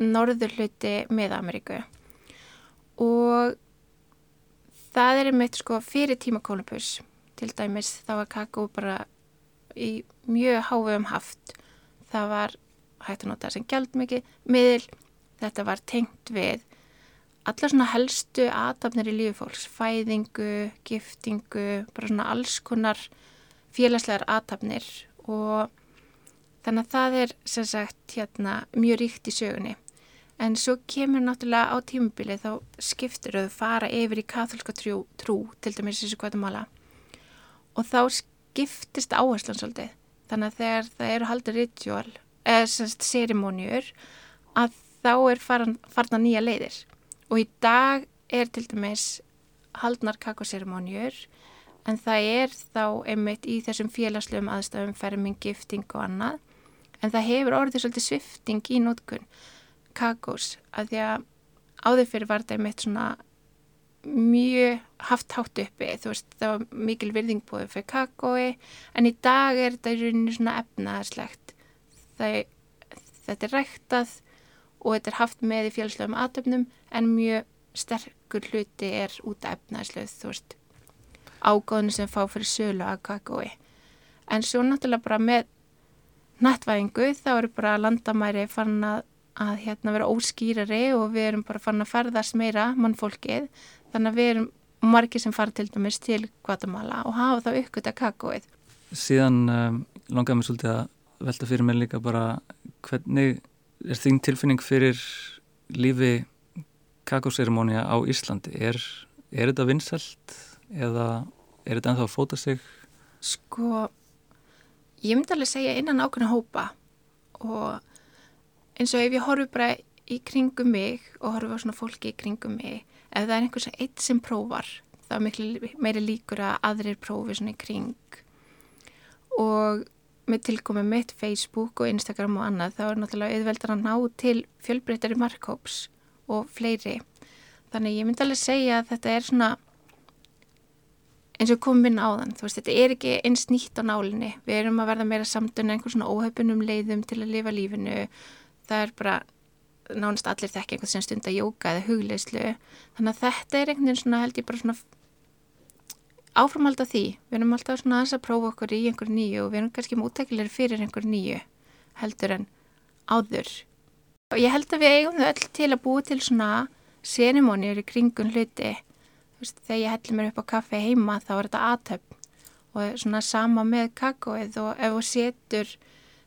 norður hluti með Ameríku og það er einmitt sko fyrir tíma Kolumbus til dæmis þá var Kago bara í mjög háfum haft. Það var hægt að nota sem gæld mikið miðl, þetta var tengt við allar svona helstu aðtapnir í lífi fólks, fæðingu, giftingu, bara svona alls konar félagslegar aðtapnir og þannig að það er sem sagt hérna mjög ríkt í sögunni. En svo kemur náttúrulega á tímubili þá skiptur þau fara yfir í katholska trú, trú til dæmis þessu Guatemala. Og þá skiptist áherslan svolítið. Þannig að þegar það eru haldið ritual eða sem sagt serimóniur að þá er farna nýja leiðir og í dag er til dæmis haldnar kakoseremóniur en það er þá einmitt í þessum félagslegum aðstafum ferming, gifting og annað en það hefur orðið svolítið svifting í nótkunn kakos að því að áður fyrir var þetta einmitt svona mjög haft hátt uppi. Þú veist það var mikil virðingbúið fyrir kakoi en í dag er þetta í rauninni svona efnaðarslegt þetta er ræktað og þetta er haft með í fjölslegum aðtöfnum en mjög sterkur hluti er út af efnæsluð þú veist ágóðinu sem fá fyrir sölu að kakói. En svo náttúrulega bara með nættvæðingu þá eru bara landamæri fann að, að hérna vera óskýrari og við erum bara fann að ferðast meira mannfólkið þannig að við erum margir sem fara til dæmis til Guatemala og hafa þá uppgötta kakóið Síðan um, langaðum við svolítið að velta fyrir mig líka bara hvernig er þín tilfinning fyrir lífi kakóseremónia á Íslandi? Er, er þetta vinsælt eða er þetta ennþá að fóta sig? Sko, ég myndi alveg segja innan ákveðna hópa og eins og ef ég horfi bara í kringum mig og horfi á svona fólki í kringum mig, ef það er einhvers eitt sem prófar, þá er miklu meiri líkur að aðrir prófi svona í kring og með tilkomið mitt Facebook og Instagram og annað þá er náttúrulega auðveldan að ná til fjölbreytari markhóps og fleiri. Þannig ég myndi alveg segja að þetta er svona eins og komin á þann. Þú veist, þetta er ekki eins nýtt á nálinni. Við erum að verða meira samtunni einhvern svona óhaupunum leiðum til að lifa lífinu. Það er bara nánast allir þekki einhvern sem stund að jóka eða hugleislu. Þannig að þetta er einhvern veginn svona held ég bara svona áframhald af því, við erum alltaf svona aðeins að prófa okkur í einhver nýju og við erum kannski mútækilegri fyrir einhver nýju heldur en áður. Og ég held að við eigum þau öll til að búa til svona sérimóniur í kringun hluti. Veist, þegar ég heldur mér upp á kaffe heima þá er þetta aðtöfn og svona sama með kakóið og ef þú setur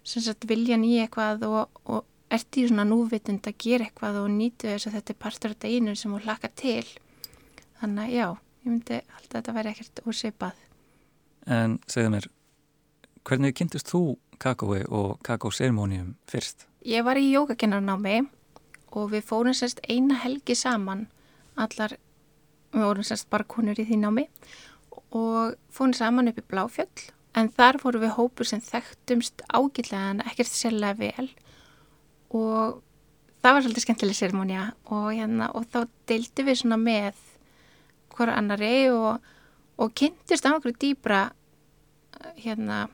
sagt, viljan í eitthvað og, og ert í svona núvitund að gera eitthvað og nýtu þess að þetta er partur af deginu sem þú hlaka til þannig að já ég myndi alltaf að þetta væri ekkert úrsipað. En segðu mér, hvernig kynntist þú kakói og kakóseremónium fyrst? Ég var í jógakennarnámi og við fórum sérst eina helgi saman, allar, við vorum sérst bara konur í því námi og fórum saman upp í Bláfjöll en þar fórum við hópur sem þekktumst ágillega en ekkert sérlega vel og það var svolítið skemmtileg seremónia og, hérna, og þá deildi við svona með hver annari og, og kynntist á einhverju dýbra hérna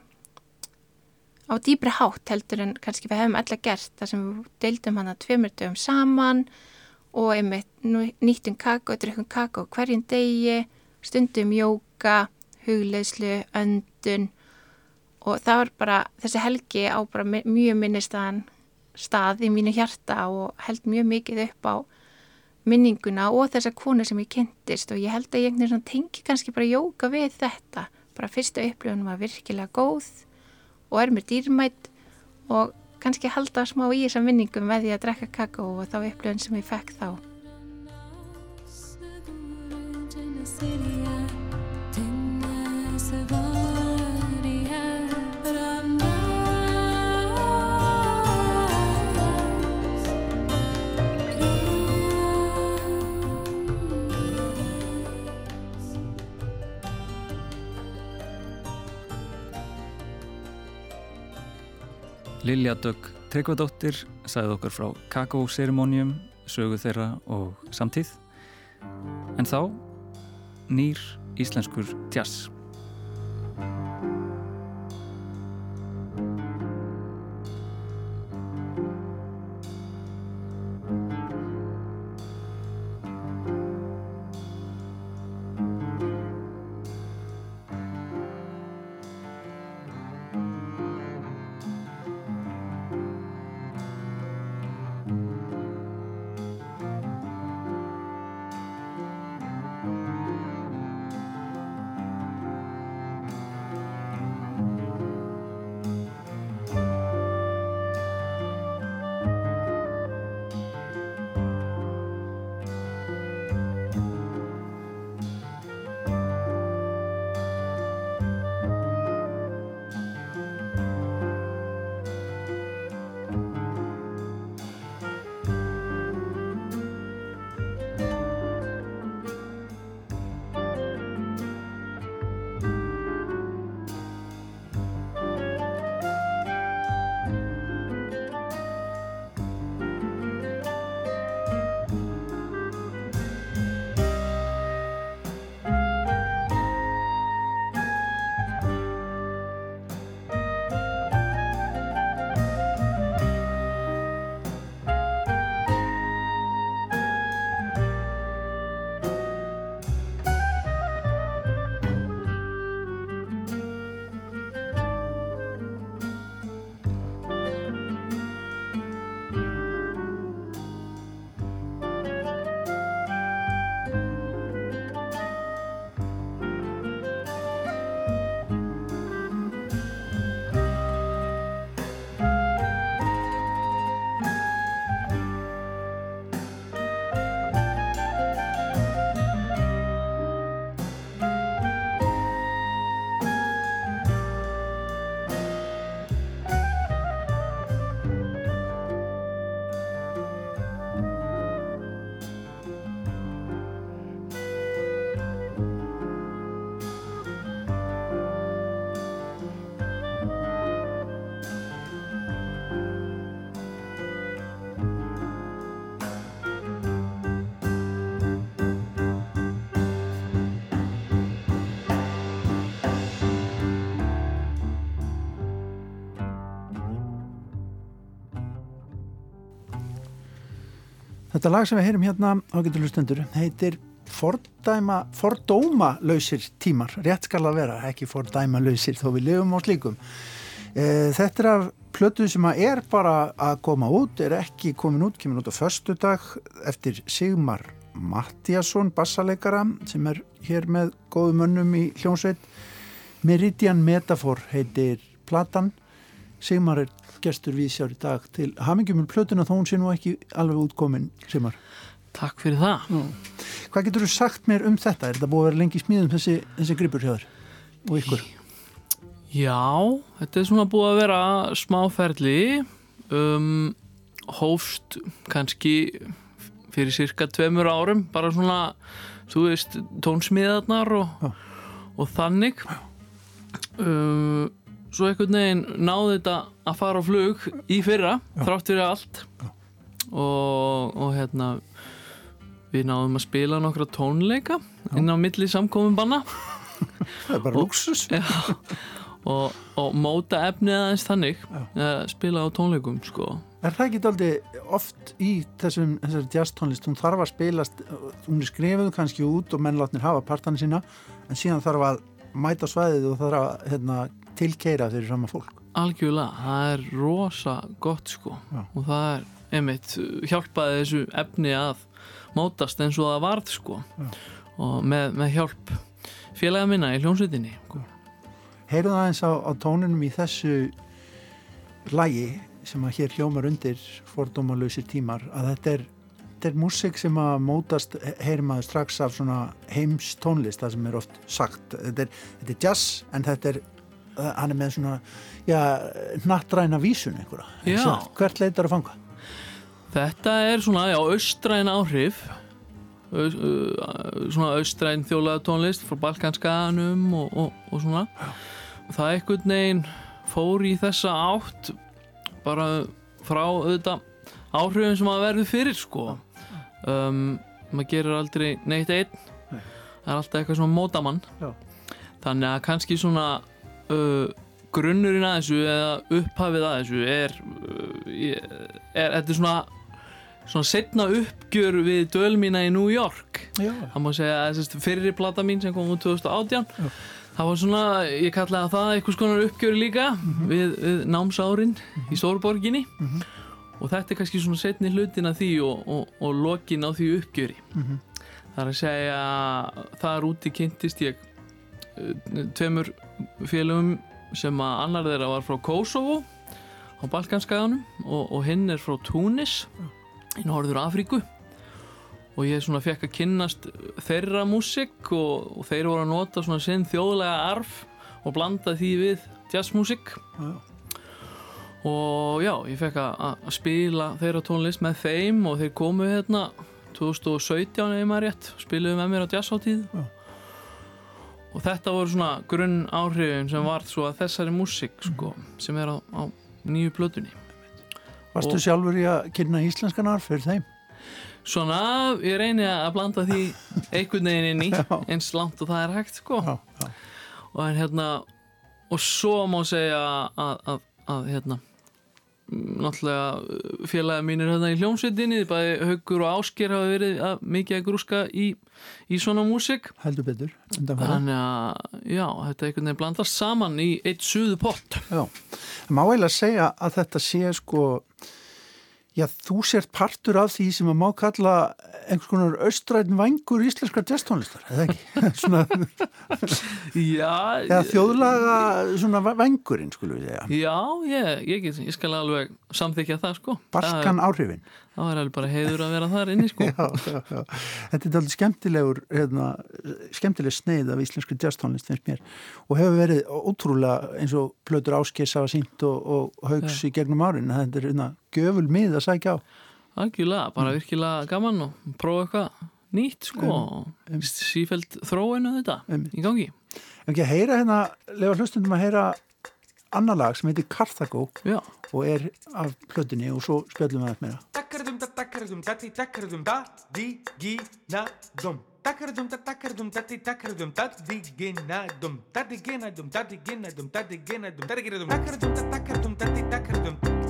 á dýbri hátt heldur en kannski við hefum alla gert. Þar sem við deildum hann að tveimur dögum saman og einmitt nýttum kakó, drukkum kakó hverjum degi stundum jóka, hugleislu, öndun. Og það var bara, þessi helgi á bara mjög minnistaðan stað í mínu hjarta og held mjög mikið upp á minninguna og þessa konu sem ég kynntist og ég held að ég tengi kannski bara jóka við þetta bara fyrsta upplifunum var virkilega góð og er mér dýrmætt og kannski halda smá í þessar minningum með því að drekka kakó og þá upplifun sem ég fekk þá Lilja Dögg Tryggvadóttir sagði okkur frá kakóseremónium, sögu þeirra og samtíð. En þá nýr íslenskur jazz. Þetta lag sem við heyrum hérna á getur hlustendur heitir fordæma, fordóma lausir tímar, rétt skal að vera ekki fordæma lausir þó við lifum á slíkum. E, þetta er af plötu sem að er bara að koma út er ekki komin út, kemur út á förstu dag eftir Sigmar Mattiasson, bassaleikara sem er hér með góðu mönnum í hljónsveit Meridian Metafor heitir platan. Sigmar er gestur við sér í dag til hamingjum um plötuna þó hún sé nú ekki alveg útkomin Sigmar. Takk fyrir það. Nú. Hvað getur þú sagt mér um þetta? Er þetta búið að vera lengi smíðum þessi, þessi gripur hjá þér og ykkur? Já, þetta er svona búið að vera smáferli um, hófst kannski fyrir cirka tveimur árum bara svona, þú veist tónsmíðarnar og, og þannig um svo einhvern veginn náði þetta að fara á flug í fyrra Já. þrátt fyrir allt. Og, og hérna við náðum að spila nokkra tónleika inn á milli samkominn banna það er bara luxus og, og móta efnið aðeins þannig að spila á tónleikum sko. Er það ekki aldrei oft í þessum, jazztónlist, hún þarf að spilast, hún er skrifuð kannski út og mennlátnir hafa partana sína, en síðan þarf að mæta svæðið og þarf að hérna, tilkeira fyrir sama fólk. Algjörlega, það er rosa gott sko Já. og það er einmitt hjálpaði þessu efni að mótast eins og það varð sko Já. og með, með hjálp félaga minna í hljómsveitinni sko. Heyrðu það eins á, á tónunum í þessu lægi sem að hér hljómar undir fordómalösir tímar að þetta er, þetta er músik sem að mótast heyrir maður strax af svona heims tónlist það sem er oft sagt þetta er, þetta er jazz en þetta er hann er með svona já, nattræna vísun einhverja. Já. Sem- hvert leitar að fanga? Þetta er svona, já, austræn áhrif. Uh, svona austræn þjólaða tónlist frá Balkanskaganum og, og, og svona. Það einhvern veginn fór í þessa átt bara frá auðvitað áhrifin sem að verður fyrir sko. Um, maður gerir aldrei neitt einn. Nei. það er alltaf eitthvað svona mótamann. Já. þannig að kannski svona uh, grunnurinn að þessu eða upphafið að þessu er, uh, er þetta er svona svona setna uppgjör við döl mína í New York já, það má segja að fyrri plata mín sem kom út 2018 Já. það var svona, ég kallaði það einhvers konar uppgjöri líka við, við námsárin í Stórborginni Mhm. og þetta er kannski svona setni hlutin af því og, og, og lokin á því uppgjöri Mhm. það er að segja þar úti kynntist ég tveimur félögum sem að annar þeirra var frá Kosovo á Balkanskaganum og, og hinn er frá Túnis í Norður Afríku og ég svona fekk að kynnast þeirra músík og, og þeir voru að nota svona sinn þjóðlega arf og blanda því við jazzmúsík Já. og já, ég fekk að, spila þeirra tónlist með þeim og þeir komu hérna 2017 eða maður rétt, spiluðu með mér á jazzháttíð Já. Og þetta voru svona grunn áhrifin sem varð svo að þessari músík sko, sem er á, á nýju plötunni Varstu Og- sjálfur í að kynna íslenskan arf fyrir þeim? Svona, ég reyni að blanda því einhvern veginn inn í eins langt og það er hægt sko Já, já. og hérna og svo má segja að, að, að hérna mm, náttúrulega félagi mínir hérna í hljómsveitinni, bæði Haugur og Ásker hafa verið að, mikið að grúska í, í svona músík. Heldur betur. þannig að já, þetta einhvern veginn blandast saman í eitt suðu pott Já, má eiginlega segja að þetta sé sko, já þú sért partur af því sem að má kalla einhvers konar austræðin vangur íslenskar jazztónlistar, eða ekki? svona, Já, eða þjóðlaga svona vangurinn, skulum við segja. já ég, ég, ég skal alveg samþykja það sko Balkan áhrifin. Það, er alveg bara heiður að vera þar inni sko Já, já, já. Þetta er alveg skemmtilegur, hérna, skemmtileg sneið af íslensku jazztónlist finnst mér og hefur verið ótrúlega eins og plötur áskers hafa sínt og, og haugs í gegnum árin. Þetta er hérna göful mið að sækja á. Algjörlega, bara virkilega gaman og prófa eitthvað nýtt sko og sífælt þróinu þetta Einmitt. í gangi. Ef ekki að heyra hérna, lefa hlustundum að heyra annar lag sem heitir Carthago Já, og er af plötunni og svo spjöllum við það meira. така разумтата и така разумта, ди ги на дом. Така разумта, така разумтата и така разумта, ди ги на дом. Та ди ги на дом, та ди ги на дом, та ди ги на дом, та ди ги на дом. Така разумта, така разумтата и така разумта.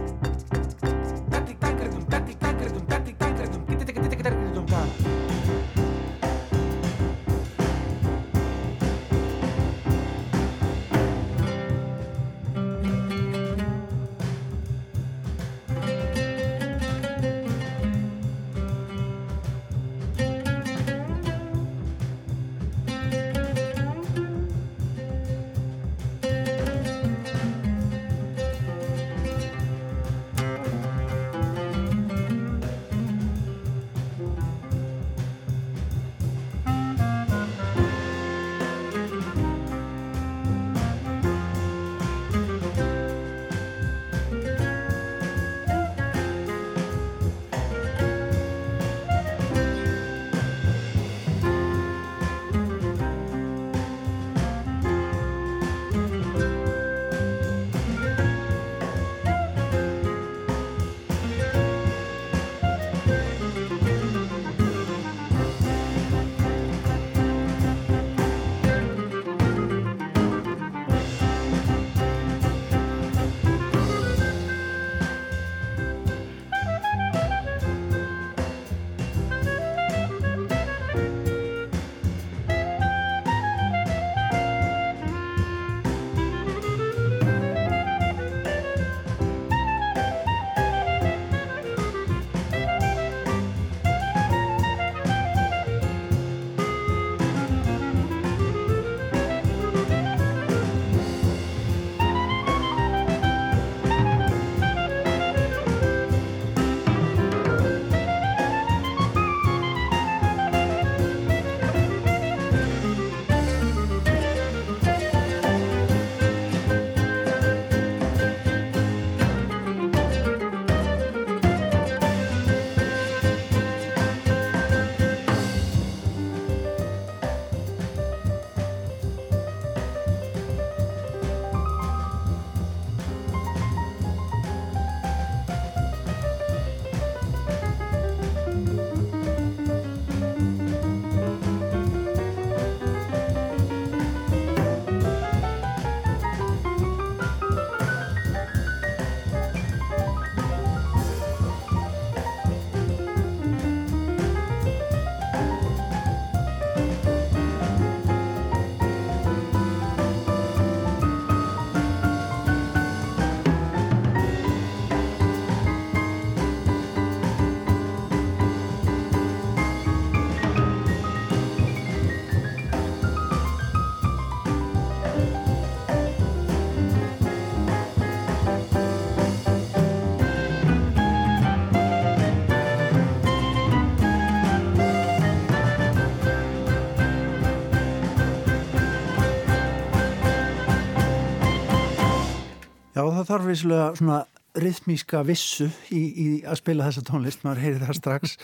Það þarf vissulega svona rithmíska vissu í, í að spila þessa tónlist, maður heyri það strax.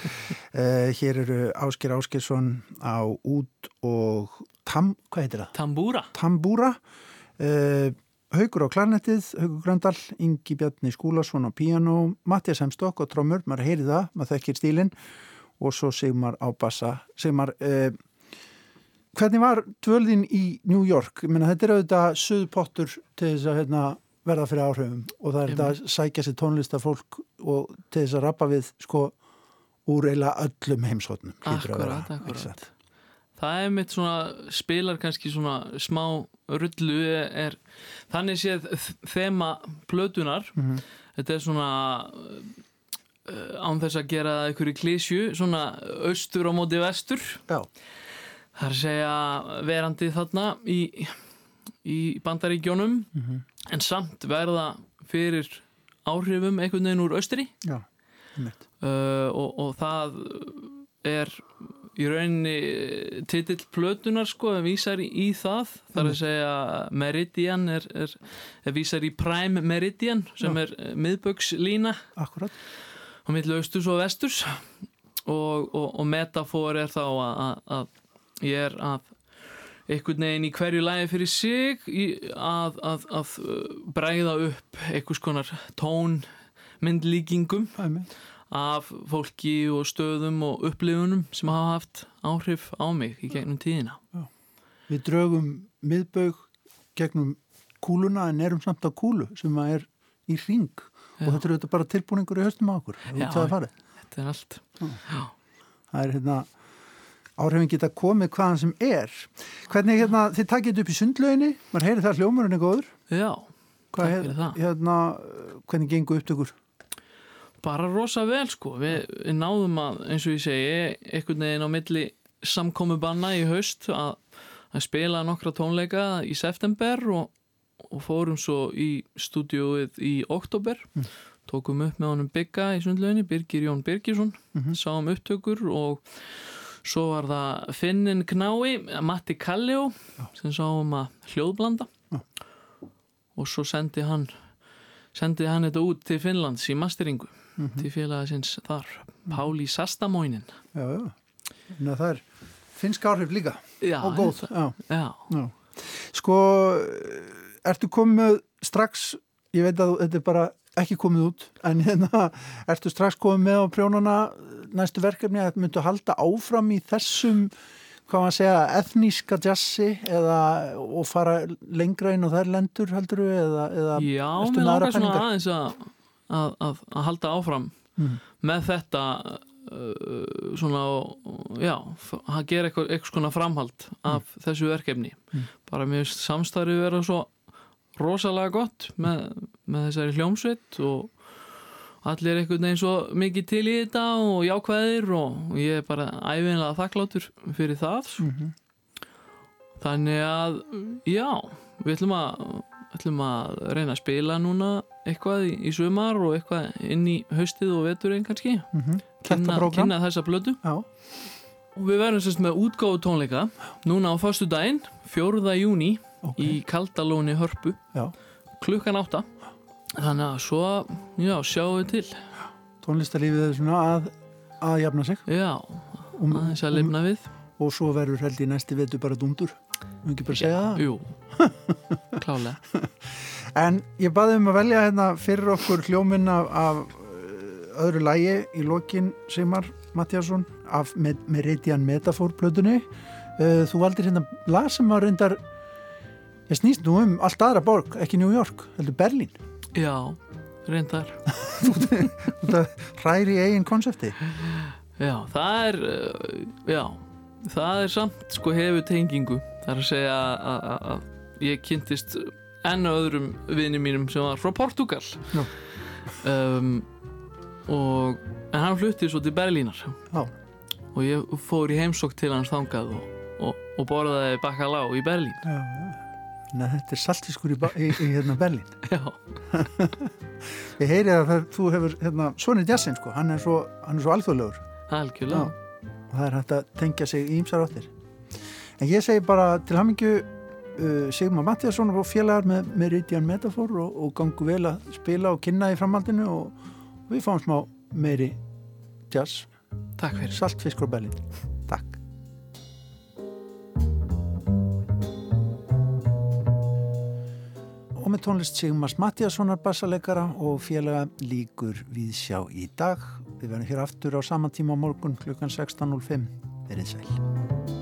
uh, hér eru Ásker Áskersson á út og tam, hvað heitir það? Tambúra. Tambúra, uh, Haugur á klarnettið, Haugur Gröndal, Ingi Bjarni Skúlason á piano, Mattias Hemstokk og trommur, maður heyri það, maður þekkir stílinn og svo Sigmar á bassa. Sigmar, uh, hvernig var dvölðin í New York? Ég meina, þetta er auðvitað suðpottur til þess að hérna, verða fyrir áhrifum og það er þetta að sækja sér tónlistafólk og til þess að rappa við sko úr eiginlega öllum heimsotnum. Akkurat, akkurat. Það er mitt svona, spilar kannski svona smá rullu er, þannig séð þema plötunar, mm -hmm. þetta er svona uh, án þess að gera einhverju klísju, svona austur á móti vestur. Já. Að segja verandi þarna í, í bandaríkjónum, mm -hmm. en samt verða fyrir áhrifum einhvern veginn úr austri. Já, uh, og, og það er í rauninni titill plötunar sko, það vísar í, í það þar að segja Meridian er, er, er vísar í Prime Meridian sem Já. er miðbökslína Akkurat á millu austurs og vesturs og, og, og metafor er þá að, að ég er að einhvern veginn í hverju lægi fyrir sig að, að, að bræða upp einhvers konar tónmyndlíkingum af fólki og stöðum og upplifunum sem hafa haft áhrif á mig í gegnum tíðina. Já. Við draugum miðbög gegnum kúluna en erum samt á kúlu sem er í ring Já. og þetta er auðvitað bara tilbúningur í höstum á okkur. Já, þetta er allt. Það er hérna áhrifin geta komið hvaðan sem er. Hvernig hérna, þið takkið þetta upp í sundlöginni, mann heyri það hljómarinn er góður. Já, Hvað, fyrir það. Hérna, hvernig gengur upptökur? Bara rosa vel sko, við, við náðum að eins og ég segi, einhvern veginn á milli samkomi banna í haust að, að spila nokkra tónleika í september og, og fórum svo í stúdióið í oktober, mm. tókum upp með honum Bygga í sundlöginni, Birgir Jón Birgisson, mm -hmm. sáum upptökur og svo var það Finnin Knái, Matti Kalljó sem sáum að hljóðblanda ja. og svo sendi hann sendi hann þetta út til Finnlands í masteringu mm -hmm. til félagasins þar Páli Sastamóinin Já, já, Ná, það er finnsk áhrif líka já, og góð já. Já. Sko ertu komið strax ég veit að þetta er bara ekki komið út en hérna ertu strax komið með á prjónana næstu verkefni að myndu halda áfram í þessum hvað maður segja, etníska jazzi eða, og fara lengra inn á þær lendur heldur við eða, eða Já, mér langar svona aðeins að að, að, að halda áfram mm. með þetta uh, svona, já að gera eitthvað, eitthvað svona framhald af mm. þessu verkefni mm. bara mér finnst samstarfið vera svo rosalega gott með, með þessari hljómsveit og allir er einhvern veginn svo mikið til í þetta og jákvæðir og ég er bara æfinlega þakklátur fyrir það -hmm. þannig að já, við ætlum að ætlum að reyna að spila núna eitthvað í, í sumar og eitthvað inn í haustið og veturinn kannski mm -hmm. kynna, kynna þessa blödu Já. og við verðum sérst með útgáðu tónleika núna á fastu daginn 4. júni okay. í Kaldalóni Hörpu Já. klukkan átta þannig að svo, já, sjáum við til. Tónlistarlífið er svona að að jafna sig. Já, um, aðeins að lifna um, við. Og svo verður held í næsti vetu bara dundur við ekki bara segja það? Jú, klálega En ég baði um að velja hérna fyrir okkur hljóminn af, af uh, öðru lægi í lokin Sigmar Mattiasson af Meridian Metafor plötunni uh, þú valdir hérna lag sem að reyndar ég snýst nú um allt aðra borg, ekki New York, heldur Berlín Já, reyndar. Þú hræri í eigin konsepti. Já, það er uh, já, það er samt sko hefur tengingu, það er að segja að ég kynntist enn öðrum vinið mínum sem var frá Portugal um, og en hann fluttið svo til Berlínar. Já. og ég fór í heimsokk til hans þangað og, og, og borðaði bakalá í Berlín. Já, Nei, þetta er saltískur í, í, í hérna Berlín. Já. Ég heyri að það, þú hefur hérna, Svonir Jassin sko, hann er svo, svo alþjóðlegur. Algjörlega. Og það er hægt að tengja sig í ýmsar áttir. En ég segi bara til hamingju uh, Sigmar Mattiasson og félagar með Meridian Metafor og, og gangu vel að spila og kynna í framhaldinu og, og við fáum smá meiri jazz, Takk fyrir. saltfiskur og Og með tónlist Sigmars Mattiassonar bassaleikara og félaga líkur við sjá í dag. Við verðum hér aftur á saman tíma á morgun klukkan 16.05. Verið sæl.